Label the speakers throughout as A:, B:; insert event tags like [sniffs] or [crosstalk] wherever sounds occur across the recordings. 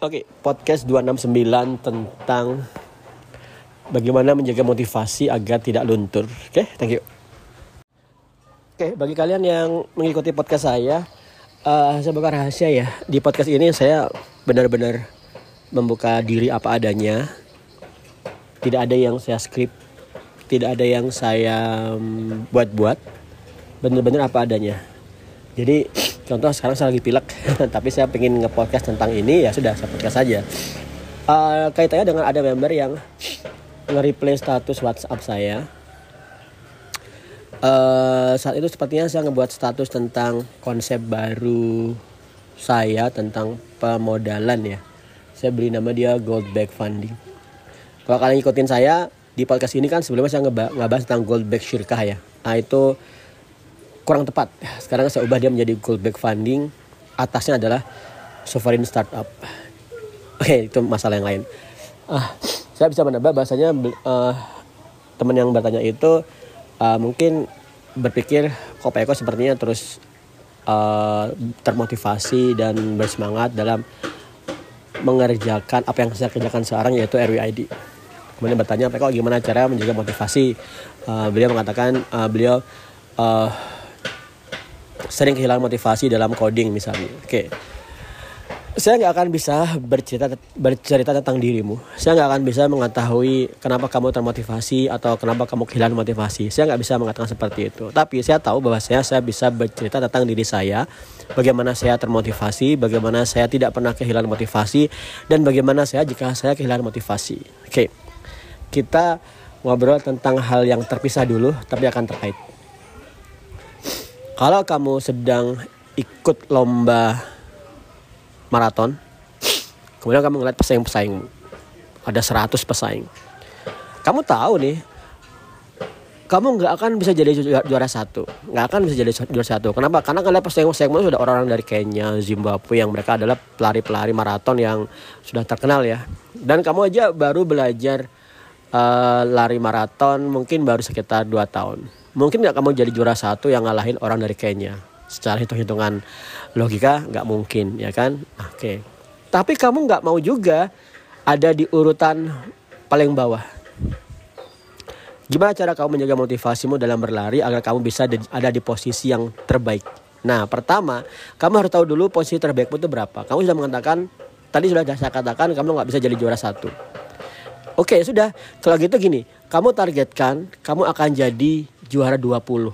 A: Oke, podcast 269 tentang bagaimana menjaga motivasi agar tidak luntur. Oke, thank you. Oke, bagi kalian yang mengikuti podcast saya, uh, saya buka rahasia ya. Di podcast ini saya benar-benar membuka diri apa adanya. Tidak ada yang saya skrip, tidak ada yang saya mm, buat-buat. Benar-benar apa adanya. Jadi contoh sekarang saya lagi pilek [laughs] tapi saya pengen nge-podcast tentang ini ya sudah saya podcast saja. Uh, kaitannya dengan ada member yang nge-replay status WhatsApp saya. Uh, saat itu sepertinya saya ngebuat status tentang konsep baru saya tentang pemodalan ya. Saya beri nama dia gold back funding. Kalau kalian ikutin saya di podcast ini kan sebelumnya saya ngebahas tentang gold back syirkah ya. Nah itu kurang tepat. Sekarang saya ubah dia menjadi gold back funding. Atasnya adalah sovereign startup. Oke, itu masalah yang lain. Ah, saya bisa menebak bahasanya uh, teman yang bertanya itu uh, mungkin berpikir kok Pak Eko sepertinya terus uh, termotivasi dan bersemangat dalam mengerjakan apa yang saya kerjakan sekarang yaitu RWID. Kemudian bertanya Pak Eko gimana cara menjaga motivasi? Uh, beliau mengatakan uh, beliau uh, sering kehilangan motivasi dalam coding misalnya. Oke. Saya nggak akan bisa bercerita bercerita tentang dirimu. Saya nggak akan bisa mengetahui kenapa kamu termotivasi atau kenapa kamu kehilangan motivasi. Saya nggak bisa mengatakan seperti itu. Tapi saya tahu bahwa saya saya bisa bercerita tentang diri saya, bagaimana saya termotivasi, bagaimana saya tidak pernah kehilangan motivasi, dan bagaimana saya jika saya kehilangan motivasi. Oke, kita ngobrol tentang hal yang terpisah dulu, tapi akan terkait. Kalau kamu sedang ikut lomba maraton, kemudian kamu ngeliat pesaing-pesaingmu, ada 100 pesaing. Kamu tahu nih, kamu nggak akan bisa jadi juara, satu, nggak akan bisa jadi juara satu. Kenapa? Karena kalian pesaing-pesaingmu sudah orang-orang dari Kenya, Zimbabwe yang mereka adalah pelari-pelari maraton yang sudah terkenal ya. Dan kamu aja baru belajar uh, lari maraton mungkin baru sekitar 2 tahun mungkin nggak kamu jadi juara satu yang ngalahin orang dari Kenya. Secara hitung-hitungan logika nggak mungkin ya kan? Oke. Okay. tapi kamu nggak mau juga ada di urutan paling bawah. Gimana cara kamu menjaga motivasimu dalam berlari agar kamu bisa ada di posisi yang terbaik? Nah pertama kamu harus tahu dulu posisi terbaikmu itu berapa. Kamu sudah mengatakan tadi sudah saya katakan kamu nggak bisa jadi juara satu. Oke sudah. Kalau gitu gini kamu targetkan kamu akan jadi juara 20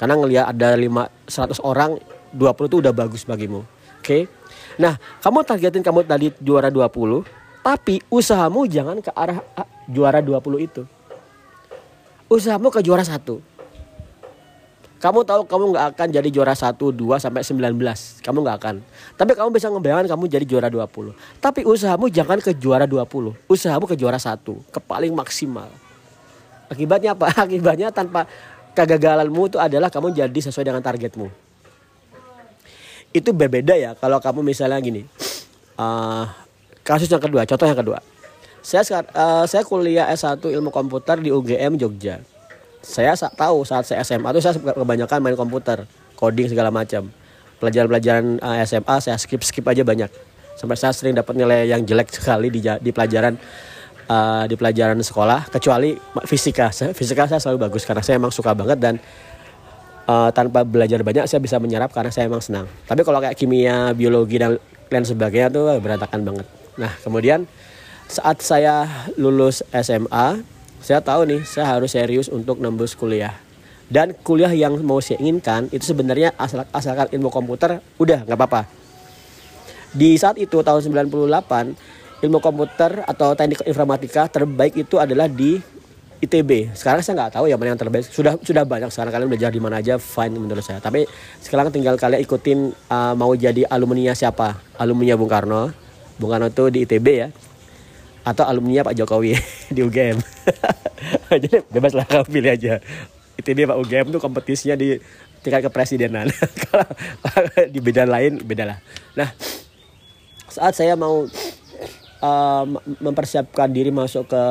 A: karena ngelihat ada 5 100 orang 20 itu udah bagus bagimu oke okay? nah kamu targetin kamu tadi juara 20 tapi usahamu jangan ke arah juara 20 itu usahamu ke juara satu kamu tahu kamu nggak akan jadi juara 1, 2 sampai 19. Kamu nggak akan. Tapi kamu bisa ngebayangkan kamu jadi juara 20. Tapi usahamu jangan ke juara 20. Usahamu ke juara 1, ke paling maksimal. Akibatnya apa? [laughs] Akibatnya tanpa kegagalanmu itu adalah kamu jadi sesuai dengan targetmu. Itu berbeda ya kalau kamu misalnya gini. Uh, kasus yang kedua, contoh yang kedua. Saya uh, saya kuliah S1 ilmu komputer di UGM Jogja. Saya tahu saat saya SMA itu saya kebanyakan main komputer, coding segala macam. Pelajaran-pelajaran uh, eh, SMA saya skip-skip aja banyak. Sampai saya sering dapat nilai yang jelek sekali di, di pelajaran uh, di pelajaran sekolah kecuali fisika. Fisika saya selalu bagus karena saya emang suka banget dan uh, tanpa belajar banyak saya bisa menyerap karena saya emang senang. Tapi kalau kayak kimia biologi dan lain sebagainya tuh berantakan banget. Nah kemudian saat saya lulus SMA saya tahu nih saya harus serius untuk nembus kuliah. Dan kuliah yang mau saya inginkan itu sebenarnya asal asalkan ilmu komputer udah nggak apa-apa. Di saat itu tahun 98 ilmu komputer atau teknik informatika terbaik itu adalah di ITB. Sekarang saya nggak tahu ya mana yang terbaik. Sudah sudah banyak sekarang kalian belajar di mana aja fine menurut saya. Tapi sekarang tinggal kalian ikutin uh, mau jadi alumni siapa? Alumni Bung Karno. Bung Karno itu di ITB ya. Atau alumni Pak Jokowi [laughs] di UGM. [laughs] jadi bebas lah kamu pilih aja. ITB Pak UGM tuh kompetisinya di tingkat kepresidenan. [laughs] Kalau di bidang lain beda lah. Nah, saat saya mau um, mempersiapkan diri masuk ke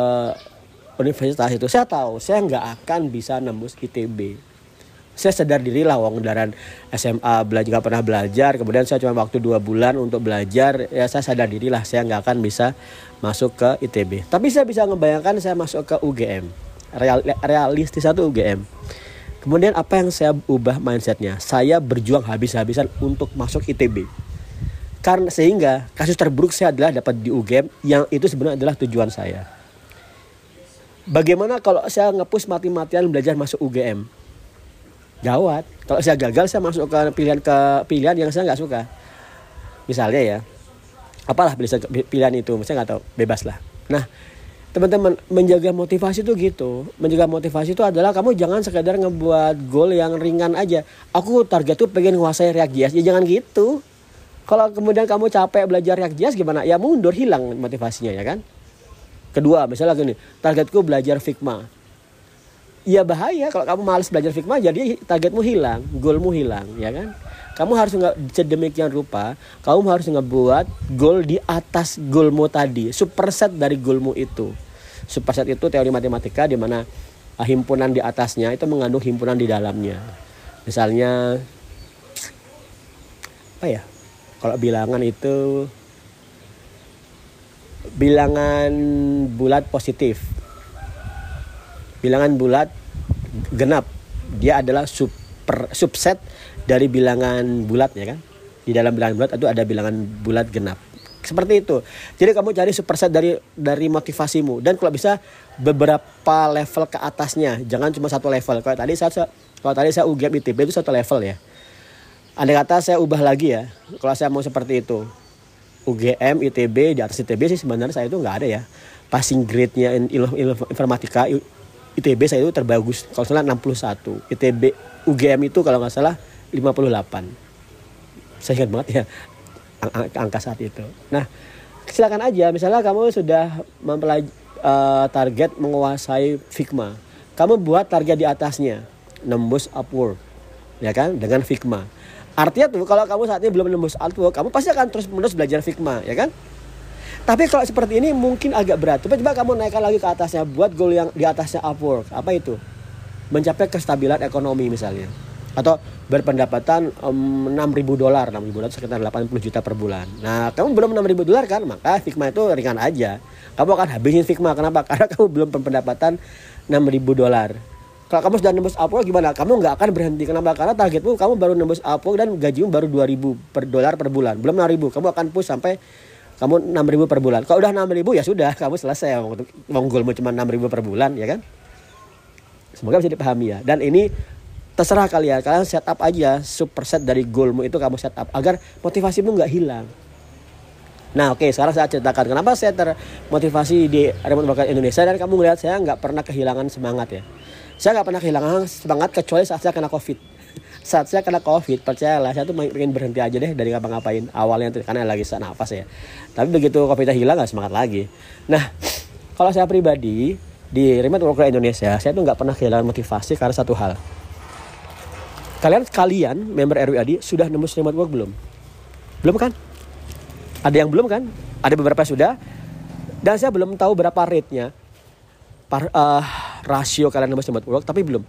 A: universitas itu saya tahu saya nggak akan bisa nembus ITB saya sadar diri lah wong dari SMA belajar nggak pernah belajar. Kemudian saya cuma waktu dua bulan untuk belajar ya saya sadar diri lah saya nggak akan bisa masuk ke ITB tapi saya bisa ngebayangkan saya masuk ke UGM Real, realistis satu UGM kemudian apa yang saya ubah mindsetnya? Saya berjuang habis-habisan untuk masuk ITB karena sehingga kasus terburuk saya adalah dapat di UGM yang itu sebenarnya adalah tujuan saya. Bagaimana kalau saya ngepus mati-matian belajar masuk UGM gawat. Kalau saya gagal saya masuk ke pilihan ke pilihan yang saya nggak suka. Misalnya ya apalah pilihan itu saya nggak tahu bebas lah. Nah teman-teman menjaga motivasi itu gitu. Menjaga motivasi itu adalah kamu jangan sekedar ngebuat goal yang ringan aja. Aku target tuh pengen nguasai React.js ya jangan gitu kalau kemudian kamu capek belajar React.js gimana ya mundur hilang motivasinya ya kan kedua misalnya gini targetku belajar Figma ya bahaya kalau kamu males belajar Figma jadi targetmu hilang, goalmu hilang, ya kan? Kamu harus nggak sedemikian rupa, kamu harus ngebuat goal di atas goalmu tadi, superset dari goalmu itu. Superset itu teori matematika di mana ah, himpunan di atasnya itu mengandung himpunan di dalamnya. Misalnya apa ya? Kalau bilangan itu bilangan bulat positif. Bilangan bulat genap. Dia adalah super subset dari bilangan bulat ya kan? Di dalam bilangan bulat itu ada bilangan bulat genap. Seperti itu. Jadi kamu cari superset dari dari motivasimu. Dan kalau bisa beberapa level ke atasnya. Jangan cuma satu level. Kalau tadi saya kalau tadi saya UGM ITB itu satu level ya Andai kata saya ubah lagi ya kalau saya mau seperti itu. UGM ITB di atas ITB sih sebenarnya saya itu nggak ada ya. Passing grade-nya informatika ITB saya itu terbagus. Kalau salah 61 ITB UGM itu kalau nggak salah 58 saya ingat banget ya ang angka saat itu. Nah silakan aja. Misalnya kamu sudah mempelaj uh, target menguasai Figma. Kamu buat target di atasnya. Nembus Upwork ya kan? Dengan Figma artinya tuh kalau kamu saat ini belum nembus Upwork kamu pasti akan terus menerus belajar Figma ya kan tapi kalau seperti ini mungkin agak berat. Coba coba kamu naikkan lagi ke atasnya, buat goal yang di atasnya Upwork. Apa itu? Mencapai kestabilan ekonomi misalnya. Atau berpendapatan um, 6 ribu dolar, 6 ribu dolar sekitar 80 juta per bulan. Nah, kamu belum 6 ribu dolar kan? Maka Figma itu ringan aja. Kamu akan habisin Figma. Kenapa? [laughs] Karena kamu belum berpendapatan 6 ribu dolar. Kalau kamu sudah nembus Upwork gimana? Kamu nggak akan berhenti. Kenapa? Karena targetmu kamu baru nembus Upwork dan gajimu baru 2000 per dolar per bulan. Belum 6000. Kamu akan push sampai kamu enam ribu per bulan kalau udah enam ribu ya sudah [laughs] kamu selesai wong goalmu cuma enam ribu per bulan ya kan semoga bisa dipahami ya dan ini terserah kalian kalian setup aja superset dari goalmu itu kamu setup agar motivasimu nggak hilang Nah oke okay, sekarang saya ceritakan kenapa saya termotivasi di Remote Worker Indonesia? Dan kamu melihat saya nggak pernah kehilangan semangat ya. Saya nggak pernah kehilangan semangat kecuali saat saya kena covid. [laughs] Saat saya kena covid percayalah saya tuh pengen berhenti aja deh dari ngapa-ngapain awalnya tuh karena lagi sesak nafas ya. Tapi begitu covidnya hilang nggak semangat lagi. Nah [sniffs] kalau saya pribadi di remote worker Indonesia saya tuh nggak pernah kehilangan motivasi karena satu hal. Kalian sekalian member RWAD sudah nembus remote work belum? Belum kan ada yang belum kan? Ada beberapa sudah. Dan saya belum tahu berapa rate-nya. Uh, rasio kalian nembus remote work tapi belum.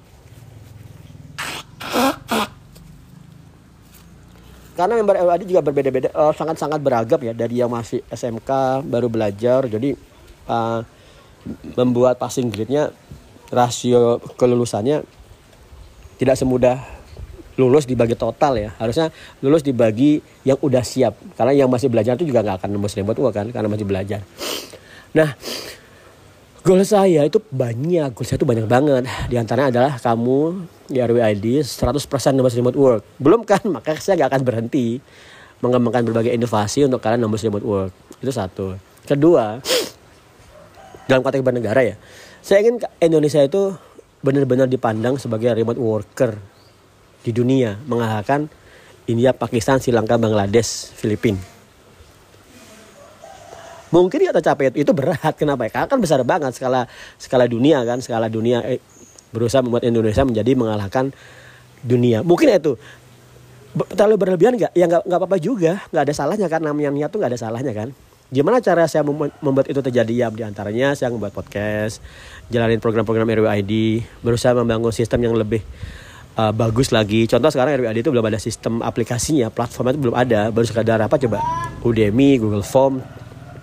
A: Karena member LAD juga berbeda-beda uh, sangat-sangat beragam ya. Dari yang masih SMK baru belajar. Jadi uh, membuat passing grade-nya rasio kelulusannya tidak semudah lulus dibagi total ya harusnya lulus dibagi yang udah siap karena yang masih belajar itu juga nggak akan nembus remote kan karena masih belajar nah Goal saya itu banyak, goal saya itu banyak banget. Di antaranya adalah kamu di RWID 100% nembus remote work. Belum kan, [laughs] maka saya gak akan berhenti mengembangkan berbagai inovasi untuk kalian nembus remote work. Itu satu. Kedua, dalam konteks bernegara ya, saya ingin Indonesia itu benar-benar dipandang sebagai remote worker di dunia, mengalahkan India, Pakistan, Sri Lanka, Bangladesh, Filipina. Mungkin dia capek itu berat. [laughs] Kenapa ya? Karena kan besar banget skala skala dunia kan skala dunia eh, berusaha membuat Indonesia menjadi mengalahkan dunia. Mungkin itu. Terlalu berlebihan nggak? Ya nggak apa-apa juga. Nggak ada salahnya kan namanya niat tuh nggak ada salahnya kan. Gimana cara saya membuat itu terjadi? Ya di antaranya saya membuat podcast jalanin program-program RWID berusaha membangun sistem yang lebih uh, bagus lagi. Contoh sekarang RWAD itu belum ada sistem aplikasinya, platformnya itu belum ada, baru sekadar apa coba Udemy, Google Form,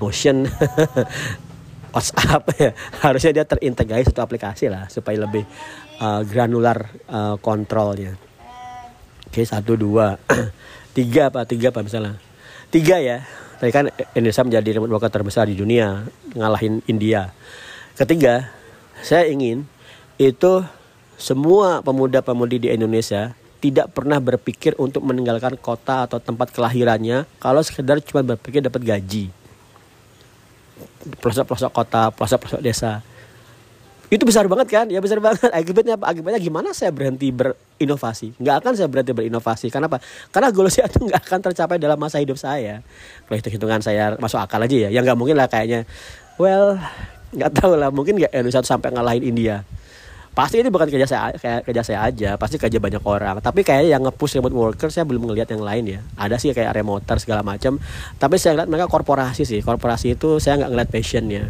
A: Notion, [laughs] WhatsApp ya. [laughs] Harusnya dia terintegrasi satu aplikasi lah supaya lebih uh, granular uh, kontrolnya. Oke, satu, dua, [clears throat] tiga apa, tiga apa misalnya. Tiga ya. Tadi kan Indonesia menjadi remote worker terbesar di dunia, ngalahin India. Ketiga, saya ingin itu semua pemuda-pemudi di Indonesia tidak pernah berpikir untuk meninggalkan kota atau tempat kelahirannya kalau sekedar cuma berpikir dapat gaji. Pelosok-pelosok kota, pelosok-pelosok desa. Itu besar banget kan? Ya besar banget. [laughs] Akibatnya apa? Akibatnya gimana saya berhenti berinovasi? Nggak akan saya berhenti berinovasi. Kenapa? Karena goal [laughs] saya itu nggak akan tercapai dalam masa hidup saya. Kalau itu hitungan saya masuk akal aja ya. Yang nggak mungkin lah kayaknya. Well, nggak tahu lah. Mungkin nggak Indonesia sampai ngalahin India pasti ini bukan kerja saya kayak kerja saya aja pasti kerja banyak orang. Tapi kayak yang ngepush remote worker saya belum ngelihat yang lain ya. Ada sih kayak remoter segala macam. Tapi saya lihat mereka korporasi sih. Korporasi itu saya nggak ngeliat passionnya.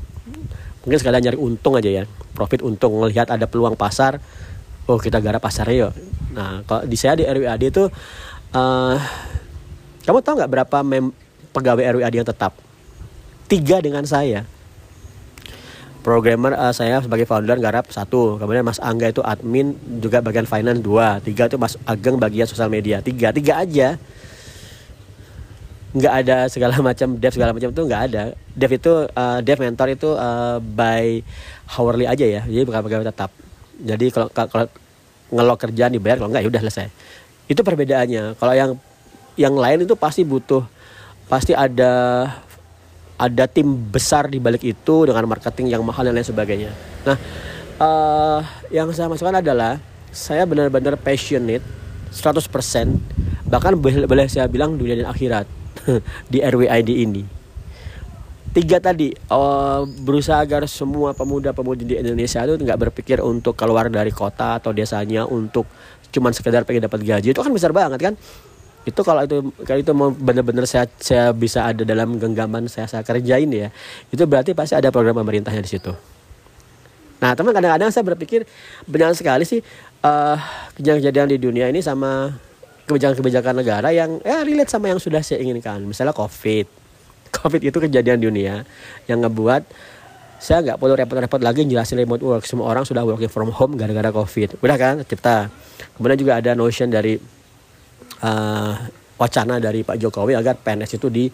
A: Mungkin sekalian nyari untung aja ya. Profit untung. Ngelihat ada peluang pasar oh kita garap pasarnya yuk. Nah kalau di saya di RWAD itu uh, kamu tahu nggak berapa mem pegawai RWAD yang tetap? Tiga dengan saya programmer uh, saya sebagai founder garap satu. Kemudian Mas Angga itu admin juga bagian finance dua. Tiga itu Mas Ageng bagian sosial media. Tiga tiga aja. Nggak ada segala [laughs] macam dev segala macam itu nggak ada. Dev itu uh, dev mentor itu uh, by hourly aja ya. Jadi bukan pegawai tetap. Jadi kalau kalau ngelok kerjaan dibayar kalau nggak ya udah selesai. Itu perbedaannya. Kalau yang yang lain itu pasti butuh pasti ada ada tim besar di balik itu dengan marketing yang mahal dan lain sebagainya. Nah, uh, yang saya masukkan adalah saya benar-benar passionate 100% bahkan boleh, boleh saya bilang dunia dan akhirat [laughs] di RWID ini. Tiga tadi uh, berusaha agar semua pemuda-pemudi di Indonesia itu nggak berpikir untuk keluar dari kota atau desanya untuk cuman sekedar pengen dapat gaji itu kan besar banget kan itu kalau itu kalau itu mau benar-benar saya saya bisa ada dalam genggaman saya saya kerjain ya itu berarti pasti ada program pemerintahnya di situ. Nah teman kadang-kadang saya berpikir benar sekali sih uh, kejadian-kejadian di dunia ini sama kebijakan-kebijakan negara yang ya relate sama yang sudah saya inginkan. Misalnya covid. Covid itu kejadian dunia yang ngebuat saya nggak perlu repot-repot lagi jelasin remote work. Semua orang sudah working from home gara-gara covid. Udah kan cipta. Kemudian juga ada notion dari uh, wacana dari Pak Jokowi agar PNS itu di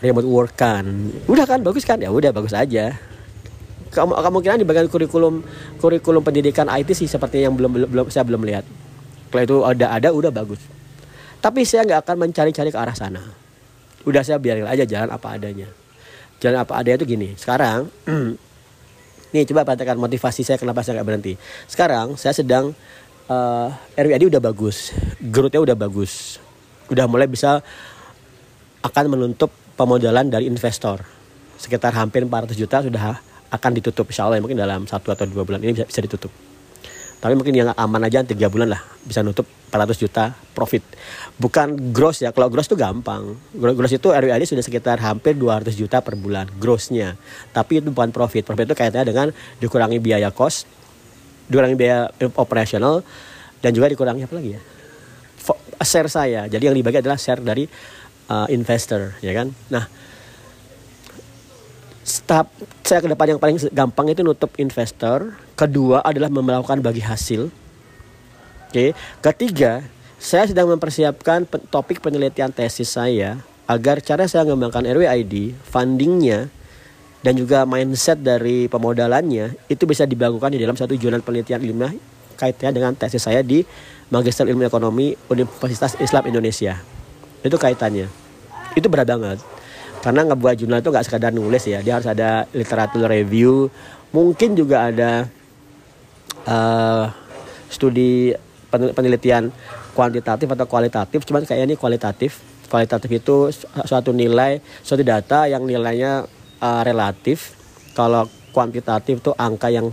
A: remote work kan. Udah kan bagus kan? Ya udah bagus aja. Kamu kemungkinan di bagian kurikulum kurikulum pendidikan IT sih seperti yang belum belum saya belum lihat. Kalau itu ada ada udah bagus. Tapi saya nggak akan mencari-cari ke arah sana. Udah saya biarin aja jalan apa adanya. Jalan apa adanya itu gini. Sekarang [clears throat] nih coba perhatikan motivasi saya kenapa saya nggak berhenti. Sekarang saya sedang uh, eh, RWAD udah bagus, growth-nya udah bagus, udah mulai bisa akan menutup pemodalan dari investor. Sekitar hampir 400 juta sudah akan ditutup insya Allah ya, mungkin dalam satu atau dua bulan ini bisa, bisa ditutup. Tapi mungkin yang aman aja tiga bulan lah bisa nutup 400 juta profit. Bukan gross ya kalau gross itu gampang. Gross itu RWAD sudah sekitar hampir 200 juta per bulan grossnya. Tapi itu bukan profit profit itu kaitannya dengan dikurangi biaya cost dikurangi biaya operasional dan juga dikurangi apa lagi ya? Share saya. Jadi yang dibagi adalah share dari uh, investor ya kan? Nah step saya ke depan yang paling gampang itu nutup investor. Kedua adalah melakukan bagi hasil. Oke okay. ketiga saya sedang mempersiapkan topik penelitian tesis saya agar cara saya mengembangkan RWID fundingnya dan juga mindset dari pemodalannya itu bisa dilakukan di dalam satu jurnal penelitian ilmiah kaitannya dengan tesis saya di Magister Ilmu Ekonomi Universitas Islam Indonesia. Itu kaitannya. Itu berat banget. Karena ngebuat jurnal itu nggak sekadar nulis ya, dia harus ada literatur review, mungkin juga ada uh, studi penelitian kuantitatif atau kualitatif, cuman kayaknya ini kualitatif. Kualitatif itu suatu nilai, suatu data yang nilainya uh, relatif kalau kuantitatif itu angka yang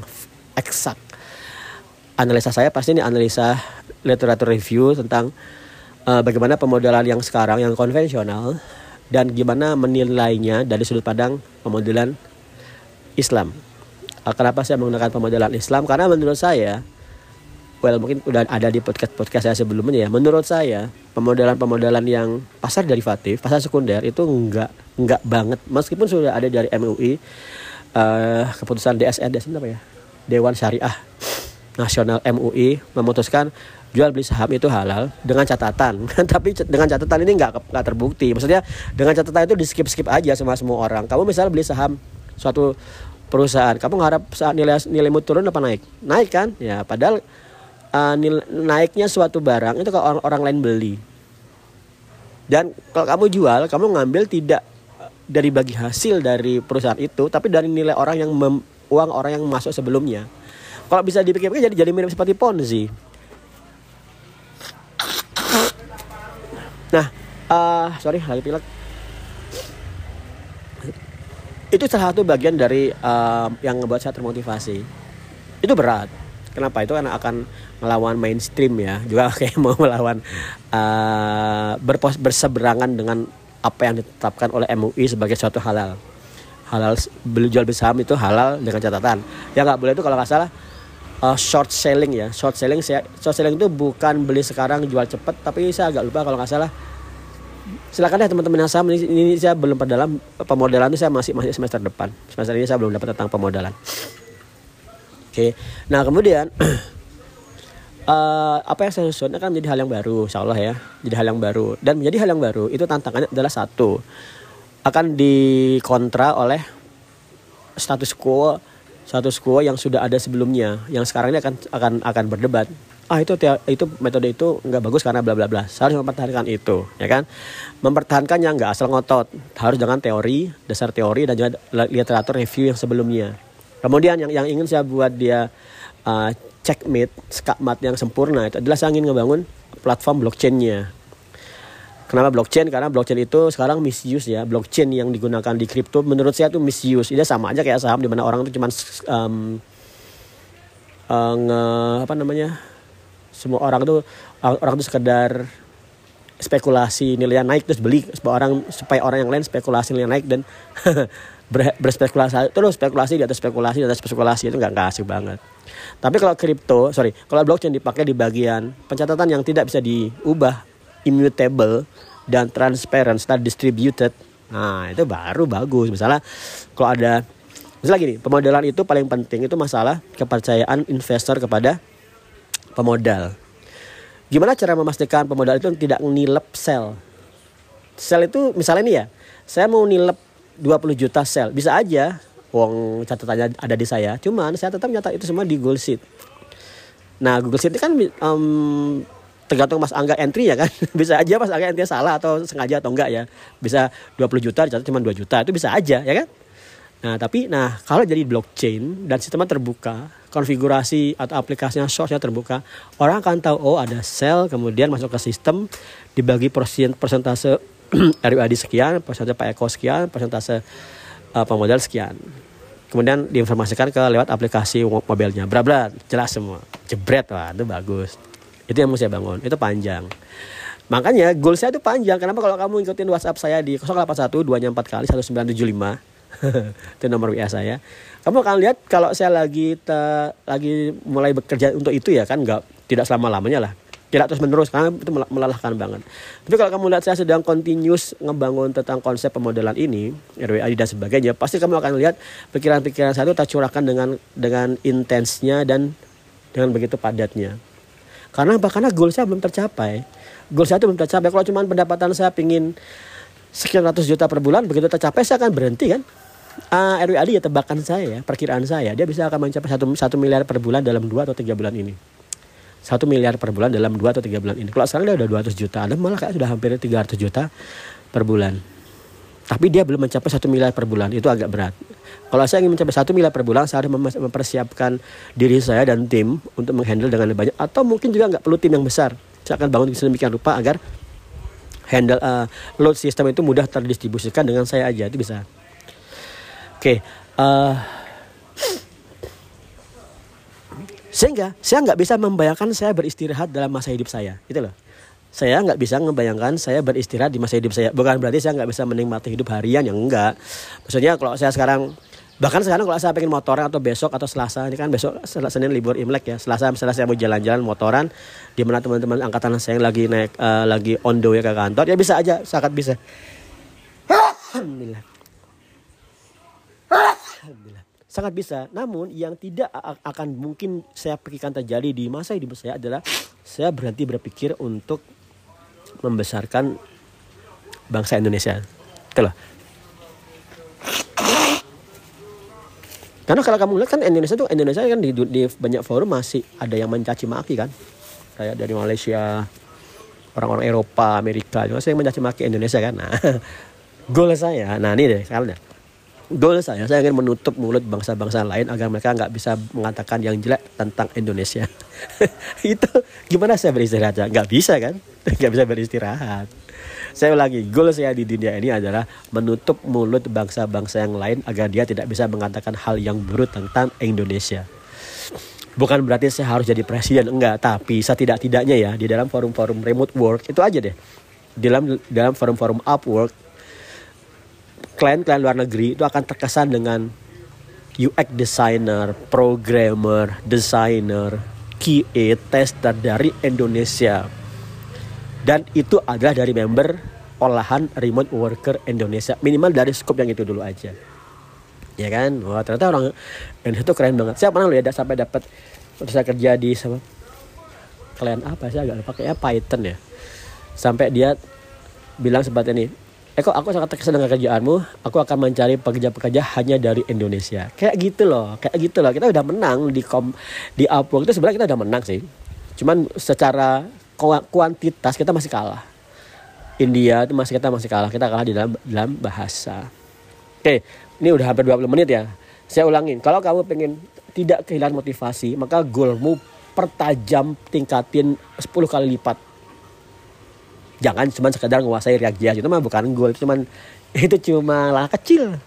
A: eksak analisa saya pasti ini analisa literatur review tentang uh, bagaimana pemodelan yang sekarang yang konvensional dan gimana menilainya dari sudut pandang pemodelan Islam. Uh, kenapa saya menggunakan pemodelan Islam? Karena menurut saya well mungkin udah ada di podcast podcast saya sebelumnya ya. Menurut saya pemodelan pemodelan yang pasar derivatif pasar sekunder itu enggak enggak banget. Meskipun sudah ada dari MUI uh, keputusan DSN DSN apa ya? Dewan Syariah Nasional MUI memutuskan jual beli saham itu halal dengan catatan. [laughs] Tapi dengan catatan ini nggak nggak terbukti. Maksudnya dengan catatan itu di skip skip aja sama semua orang. Kamu misalnya beli saham suatu perusahaan kamu ngarap saat nilai nilaimu turun apa naik? Naik kan? Ya padahal uh, nil, naiknya suatu barang itu kalau orang, orang lain beli. Dan kalau kamu jual, kamu ngambil tidak dari bagi hasil dari perusahaan itu, tapi dari nilai orang yang mem, uang orang yang masuk sebelumnya. Kalau bisa dipikir-pikir jadi jadi mirip seperti ponzi. Nah, uh, sorry lagi pilek. Itu salah satu bagian dari uh, yang ngebuat saya termotivasi. Itu berat. Kenapa? Itu karena akan melawan mainstream ya. Juga [laughs] kayak mau melawan uh, berpos berseberangan dengan apa yang ditetapkan oleh MUI sebagai suatu halal. Halal beli jual beli saham itu halal dengan catatan. Yang nggak boleh itu kalau nggak salah uh, short selling ya. Short selling saya short selling itu bukan beli sekarang jual cepet tapi saya agak lupa kalau nggak salah. Silakan deh teman-teman yang saham ini, ini saya belum dalam pemodelan itu saya masih masih semester depan. Semester ini saya belum dapat tentang pemodelan oke okay. nah kemudian uh, [clears throat] apa yang saya susun akan menjadi hal yang baru, insya Allah ya, jadi hal yang baru. Dan menjadi hal yang baru itu tantangannya adalah satu, akan dikontra oleh status quo, status quo yang sudah ada sebelumnya, yang sekarang ini akan akan akan berdebat. Ah itu itu metode itu nggak bagus karena bla bla bla. Saya harus mempertahankan itu, ya kan? Mempertahankannya nggak asal ngotot, harus dengan teori, dasar teori dan juga literatur review yang sebelumnya. Kemudian yang yang ingin saya buat dia uh, checkmate, skakmat yang sempurna itu adalah saya ingin ngebangun platform blockchainnya. Kenapa blockchain? Karena blockchain itu sekarang misuse ya. Blockchain yang digunakan di kripto menurut saya itu misuse. Ini sama aja kayak saham di mana orang itu cuma um, uh, nge, apa namanya? Semua orang itu orang itu sekedar spekulasi nilainya naik terus beli supaya orang supaya orang yang lain spekulasi nilai naik dan [laughs] ber, berspekulasi terus spekulasi di atas spekulasi di atas spekulasi itu nggak asik banget. Tapi kalau kripto, sorry, kalau blockchain dipakai di bagian pencatatan yang tidak bisa diubah, immutable dan transparent, dan distributed, nah itu baru bagus. Misalnya kalau ada, misalnya gini, pemodelan itu paling penting itu masalah kepercayaan investor kepada pemodal. Gimana cara memastikan pemodal itu tidak nilep sel? Sel itu misalnya nih ya, saya mau nilep 20 juta sel. Bisa aja uang catatannya ada di saya. Cuman saya tetap nyata itu semua di Google Sheet. Nah Google Sheet kan um, tergantung mas angga entry ya kan. [laughs] Bisa aja mas angga entry salah atau sengaja atau enggak ya. Bisa 20 juta dicatat cuma 2 juta. Itu bisa aja ya kan? Nah tapi nah kalau jadi blockchain dan sistemnya terbuka konfigurasi atau aplikasinya source-nya terbuka orang akan tahu oh ada sel kemudian masuk ke sistem dibagi persentase [clears throat] RUAD sekian, persentase Pak Eko sekian, persentase uh, pemodal sekian. Kemudian diinformasikan ke lewat aplikasi mobilnya. Bra, jelas semua. Jebret, wah itu bagus. Itu yang mau saya bangun, itu panjang. Makanya goal saya itu panjang. Kenapa kalau kamu ikutin WhatsApp saya di 081 2 4 kali 1975 [laughs] itu nomor WA saya. Kamu akan lihat kalau saya lagi lagi mulai bekerja untuk itu ya kan nggak tidak selama lamanya lah tidak terus menerus karena itu melelahkan banget. Tapi kalau kamu lihat saya sedang continuous ngebangun tentang konsep pemodelan ini, RWAD dan sebagainya, pasti kamu akan lihat pikiran-pikiran saya itu tercurahkan dengan dengan intensnya dan dengan begitu padatnya. Karena apa? Karena goal saya belum tercapai. Goal saya itu belum tercapai. Kalau cuma pendapatan saya pingin sekian ratus juta per bulan, begitu tercapai saya akan berhenti kan? Uh, ah, RWAD ya tebakan saya ya, perkiraan saya, dia bisa akan mencapai satu, satu miliar per bulan dalam dua atau tiga bulan ini satu miliar per bulan dalam dua atau tiga bulan ini. Kalau sekarang dia udah 200 juta, ada malah kayak sudah hampir 300 juta per bulan. Tapi dia belum mencapai satu miliar per bulan, itu agak berat. Kalau saya ingin mencapai satu miliar per bulan, saya harus mempersiapkan diri saya dan tim untuk menghandle dengan banyak. Atau mungkin juga nggak perlu tim yang besar. Saya akan bangun sedemikian rupa agar handle uh, load system itu mudah terdistribusikan dengan saya aja itu bisa. Oke, okay, uh, sehingga saya nggak bisa membayangkan saya beristirahat dalam masa hidup saya. Itu loh. Saya nggak bisa membayangkan saya beristirahat di masa hidup saya. Bukan berarti saya nggak bisa menikmati hidup harian yang enggak. Maksudnya kalau saya sekarang bahkan sekarang kalau saya pengen motoran atau besok atau selasa ini kan besok senin libur imlek ya selasa misalnya saya mau jalan-jalan motoran di mana teman-teman angkatan saya yang lagi naik uh, lagi on the way ke kantor ya bisa aja sangat bisa sangat bisa namun yang tidak akan mungkin saya pikirkan terjadi di masa hidup saya adalah saya berhenti berpikir untuk membesarkan bangsa Indonesia itulah Karena kalau kamu lihat kan Indonesia tuh Indonesia kan di, di banyak forum masih ada yang mencaci maki kan. Kayak dari Malaysia, orang-orang Eropa, Amerika juga saya mencaci maki Indonesia kan. Nah, [laughs] goal saya, nah ini deh sekarang Goal saya, saya ingin menutup mulut bangsa-bangsa lain agar mereka nggak bisa mengatakan yang jelek tentang Indonesia. [laughs] itu gimana saya beristirahat? Nggak bisa kan? [laughs] Nggak bisa beristirahat. Saya ulangi, goal saya di dunia ini adalah menutup mulut bangsa-bangsa yang lain agar dia tidak bisa mengatakan hal yang buruk tentang Indonesia. Bukan berarti saya harus jadi presiden, enggak. Tapi setidak-tidaknya ya di dalam forum-forum remote work itu aja deh. Dalam dalam forum-forum Upwork, klien-klien luar negeri itu akan terkesan dengan UX designer, programmer, designer, QA, tester dari Indonesia. Dan itu adalah dari member olahan remote worker Indonesia. Minimal dari scope yang itu dulu aja. Ya kan? Wah ternyata orang Indonesia itu keren banget. Saya pernah lihat ya sampai dapat terus saya kerja di sama kalian apa? Sih agak lupa. Kayaknya Python ya. Sampai dia bilang seperti ini eh kok aku sangat terkesan dengan kerjaanmu aku akan mencari pekerja-pekerja hanya dari Indonesia kayak gitu loh kayak gitu loh kita udah menang di kom di Upwork itu sebenarnya kita udah menang sih cuman secara kuantitas kita masih kalah. India itu masih kita masih kalah. Kita kalah di dalam dalam bahasa. Oke, ini udah hampir 20 menit ya. Saya ulangin, kalau kamu pengen tidak kehilangan motivasi, maka goalmu pertajam tingkatin 10 kali lipat. Jangan cuma sekedar menguasai JS itu mah bukan goal, itu cuman [laughs] itu cuma lah kecil.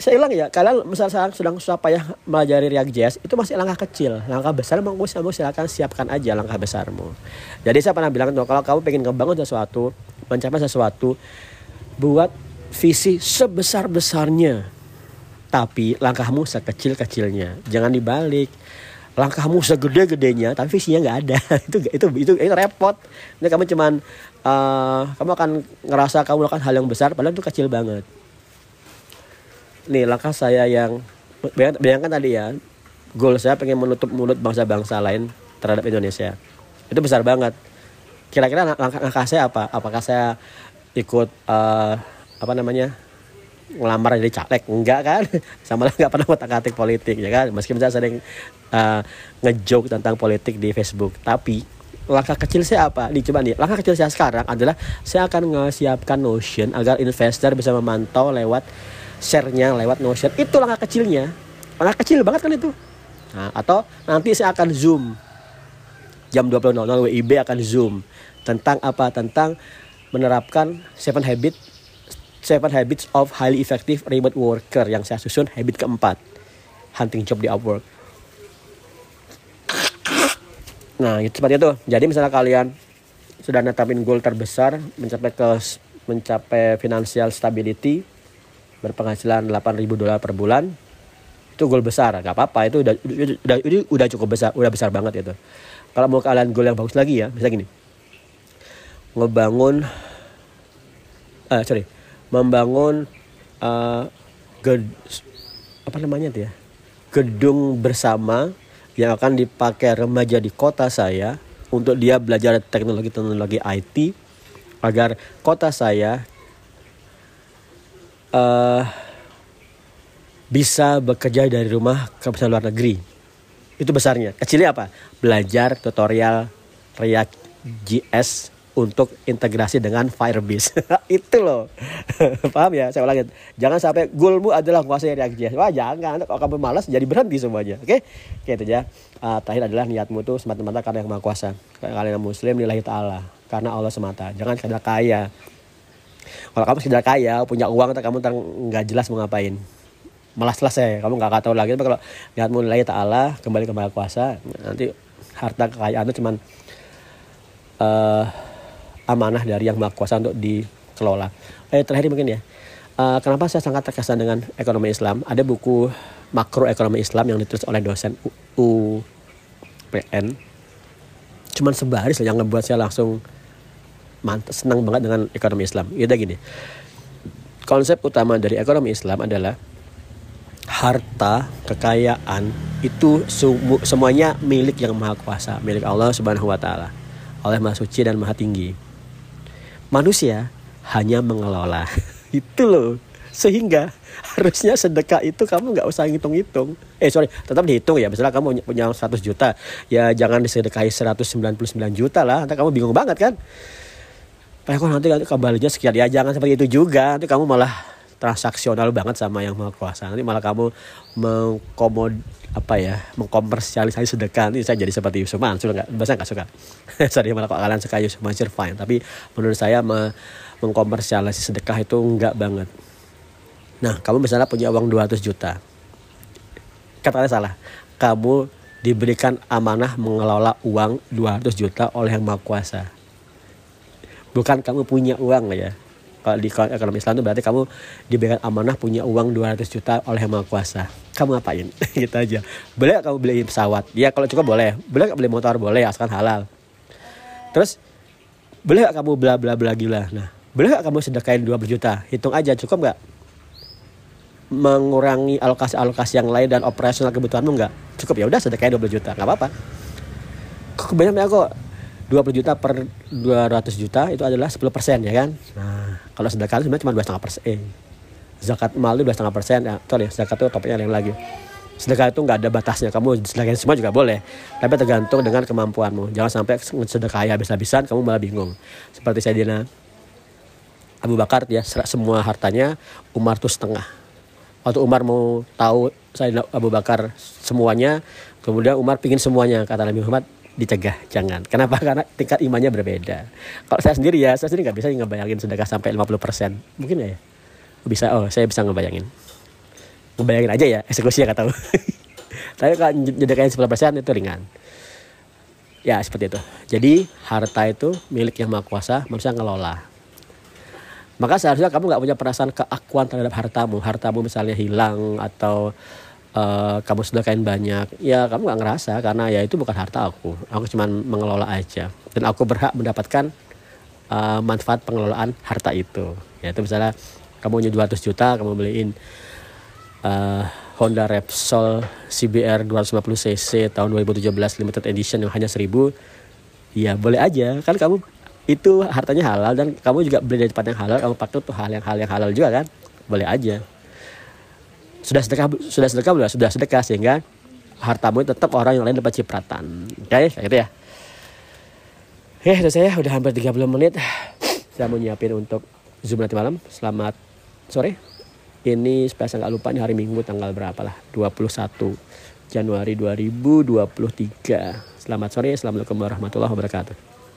A: Saya bilang ya kalian misalnya sekarang sedang susah payah melajari React JS itu masih langkah kecil. Langkah besar mau kamu silakan siapkan aja langkah besarmu. Jadi saya pernah bilang tuh kalau kamu pengen ngebangun sesuatu mencapai sesuatu buat visi sebesar besarnya tapi langkahmu sekecil kecilnya jangan dibalik langkahmu segede gedenya tapi visinya nggak ada. [laughs] Itu itu itu itu repot. Ini kamu cuman uh, kamu akan ngerasa kamu melakukan hal yang besar padahal itu kecil banget. Nih langkah saya yang bayangkan tadi ya goal saya pengen menutup mulut bangsa-bangsa lain terhadap Indonesia. Itu besar banget. Kira-kira langkah, langkah saya apa? Apakah saya ikut uh, apa namanya ngelamar jadi caleg. Enggak kan? [laughs] Sama lah [laughs] nggak pernah otak atik politik ya kan? Meski saya sering uh, ngejoke tentang politik di Facebook. Tapi langkah kecil saya apa? Nih coba nih. Langkah kecil saya sekarang adalah saya akan ngesiapkan Notion agar investor bisa memantau lewat share-nya lewat Notion. Itu langkah kecilnya. Langkah kecil banget kan itu? Nah, atau nanti saya akan zoom. Jam 20.00 WIB akan zoom tentang apa? Tentang menerapkan seven habit seven habits of highly effective remote worker yang saya susun habit keempat. Hunting job di Upwork. Nah itu seperti itu. Jadi misalnya kalian sudah netapin goal terbesar mencapai ke mencapai financial stability berpenghasilan 8.000 dolar per bulan itu goal besar. Nggak apa-apa itu udah, udah udah udah cukup besar udah besar banget itu. Kalau mau kalian goal yang bagus lagi ya bisa gini. Ngebangun uh, sorry membangun uh, ged, apa namanya ya gedung bersama yang akan dipakai remaja di kota saya untuk dia belajar teknologi teknologi IT agar kota saya uh, bisa bekerja dari rumah ke luar negeri. Itu besarnya. Kecilnya apa? Belajar tutorial React JS untuk integrasi dengan Firebase. [laughs] itu loh. [laughs] Paham ya? Saya ulangi. Jangan sampai goalmu adalah menguasai React JS. Wah, jangan. Kalau kamu malas jadi berhenti semuanya. Oke? Oke, itu ya. Uh, terakhir adalah niatmu tuh semata-mata karena yang Maha Kuasa. Kalian yang muslim nilai ta'ala. Karena Allah semata. Jangan karena kaya kalau kamu sekedar kaya punya uang kamu nggak jelas mau ngapain malas saya kamu nggak tahu lagi tapi kalau lihat mulai taala kembali ke maha kuasa nanti harta kekayaan itu cuman uh, amanah dari yang maha kuasa untuk dikelola. Eh terakhir mungkin ya. Uh, kenapa saya sangat terkesan dengan ekonomi Islam? Ada buku makro ekonomi Islam yang ditulis oleh dosen UPN cuman sebaris yang ngebuat saya langsung mantap senang banget dengan ekonomi Islam. Itu gini konsep utama dari ekonomi Islam adalah harta kekayaan itu semuanya milik yang maha kuasa milik Allah subhanahu wa taala oleh maha suci dan maha tinggi manusia hanya mengelola. [laughs] Itu loh. Sehingga harusnya sedekah itu kamu nggak usah hitung-hitung eh sorry tetap dihitung ya. Misalnya kamu punya 100 juta ya jangan disedekahi 199 juta lah. Nanti kamu bingung banget kan? Kayak kok nanti kembalinya sekian? Ya jangan seperti itu juga. Nanti kamu malah transaksional banget sama yang maha kuasa. Nanti malah kamu mengkomod apa ya mengkomersialisasi sedekah. Ini saya jadi seperti Yusuf Mansur nggak bahasa nggak suka. [laughs] Sorry malah kok kalian suka Yusuf Mansur fine. Tapi menurut saya me mengkomersialisasi sedekah itu enggak banget. Nah kamu misalnya punya uang 200 juta. Katanya salah. Kamu diberikan amanah mengelola uang 200 juta oleh yang maha kuasa. Bukan kamu punya uang ya kalau di ekonomi Islam itu berarti kamu diberikan amanah punya uang 200 juta oleh maha kuasa. Kamu ngapain? [laughs] Gitu aja. Boleh kamu beli pesawat? Ya kalau cukup boleh. Boleh beli motor? Boleh asalkan halal. Terus boleh gak kamu bla bla bla gila? Nah boleh gak kamu sedekahin 20 juta? Hitung aja cukup gak mengurangi alokasi-alokasi yang lain dan operasional kebutuhanmu nggak? Cukup ya udah sedekahin 20 juta. Nggak apa-apa. Kebanyakan ya kok 20 juta per 200 juta itu adalah 10 persen ya kan? Nah. Kalau sedekah sebenarnya cuma dua setengah persen. Eh, zakat mal itu dua setengah persen. Ya sorry zakat itu topiknya lain lagi. Sedekah itu nggak ada batasnya. Kamu sedekahin semua juga boleh tapi tergantung dengan kemampuanmu. Jangan sampai sedekah habis-habisan kamu malah bingung. Seperti saya Dina Abu Bakar ya semua hartanya Umar tuh setengah. Waktu Umar mau tahu saya Abu Bakar semuanya kemudian Umar pingin semuanya kata Nabi Muhammad dicegah jangan. Kenapa? [laughs] Karena tingkat imannya berbeda. Kalau saya sendiri ya saya sendiri nggak bisa ngebayangin sedekah sampai 50% mungkin ya? Bisa oh saya bisa ngebayangin. Ngebayangin aja ya [laughs] eksekusi ya tahu. [laughs] Tapi kalau nyedekahin 10% itu ringan. Ya seperti itu. Jadi harta itu milik yang maha kuasa manusia ngelola. Maka seharusnya kamu nggak punya perasaan keakuan terhadap hartamu. Hartamu misalnya hilang atau uh, kamu sudah kain banyak ya kamu nggak ngerasa karena ya itu bukan harta aku. Aku cuma mengelola aja. Dan aku berhak mendapatkan uh, manfaat pengelolaan harta itu. Ya itu misalnya kamu punya 200 juta kamu beliin uh, Honda Repsol CBR 250 cc tahun 2017 limited edition yang hanya 1000 ya boleh aja. Kan kamu itu hartanya halal dan kamu juga beli dari tempat yang halal kamu pakai tuh hal yang hal yang halal juga kan? Boleh aja sudah sedekah sudah sedekah belum sudah sedekah sehingga hartamu tetap orang yang lain dapat cipratan oke okay? gitu ya Oke, itu saya udah hampir 30 menit. Saya mau nyiapin untuk Zoom nanti malam. Selamat sore. Ini supaya saya nggak lupa nih hari Minggu tanggal berapa lah. 21 Januari 2023. Selamat sore. Assalamualaikum warahmatullahi wabarakatuh.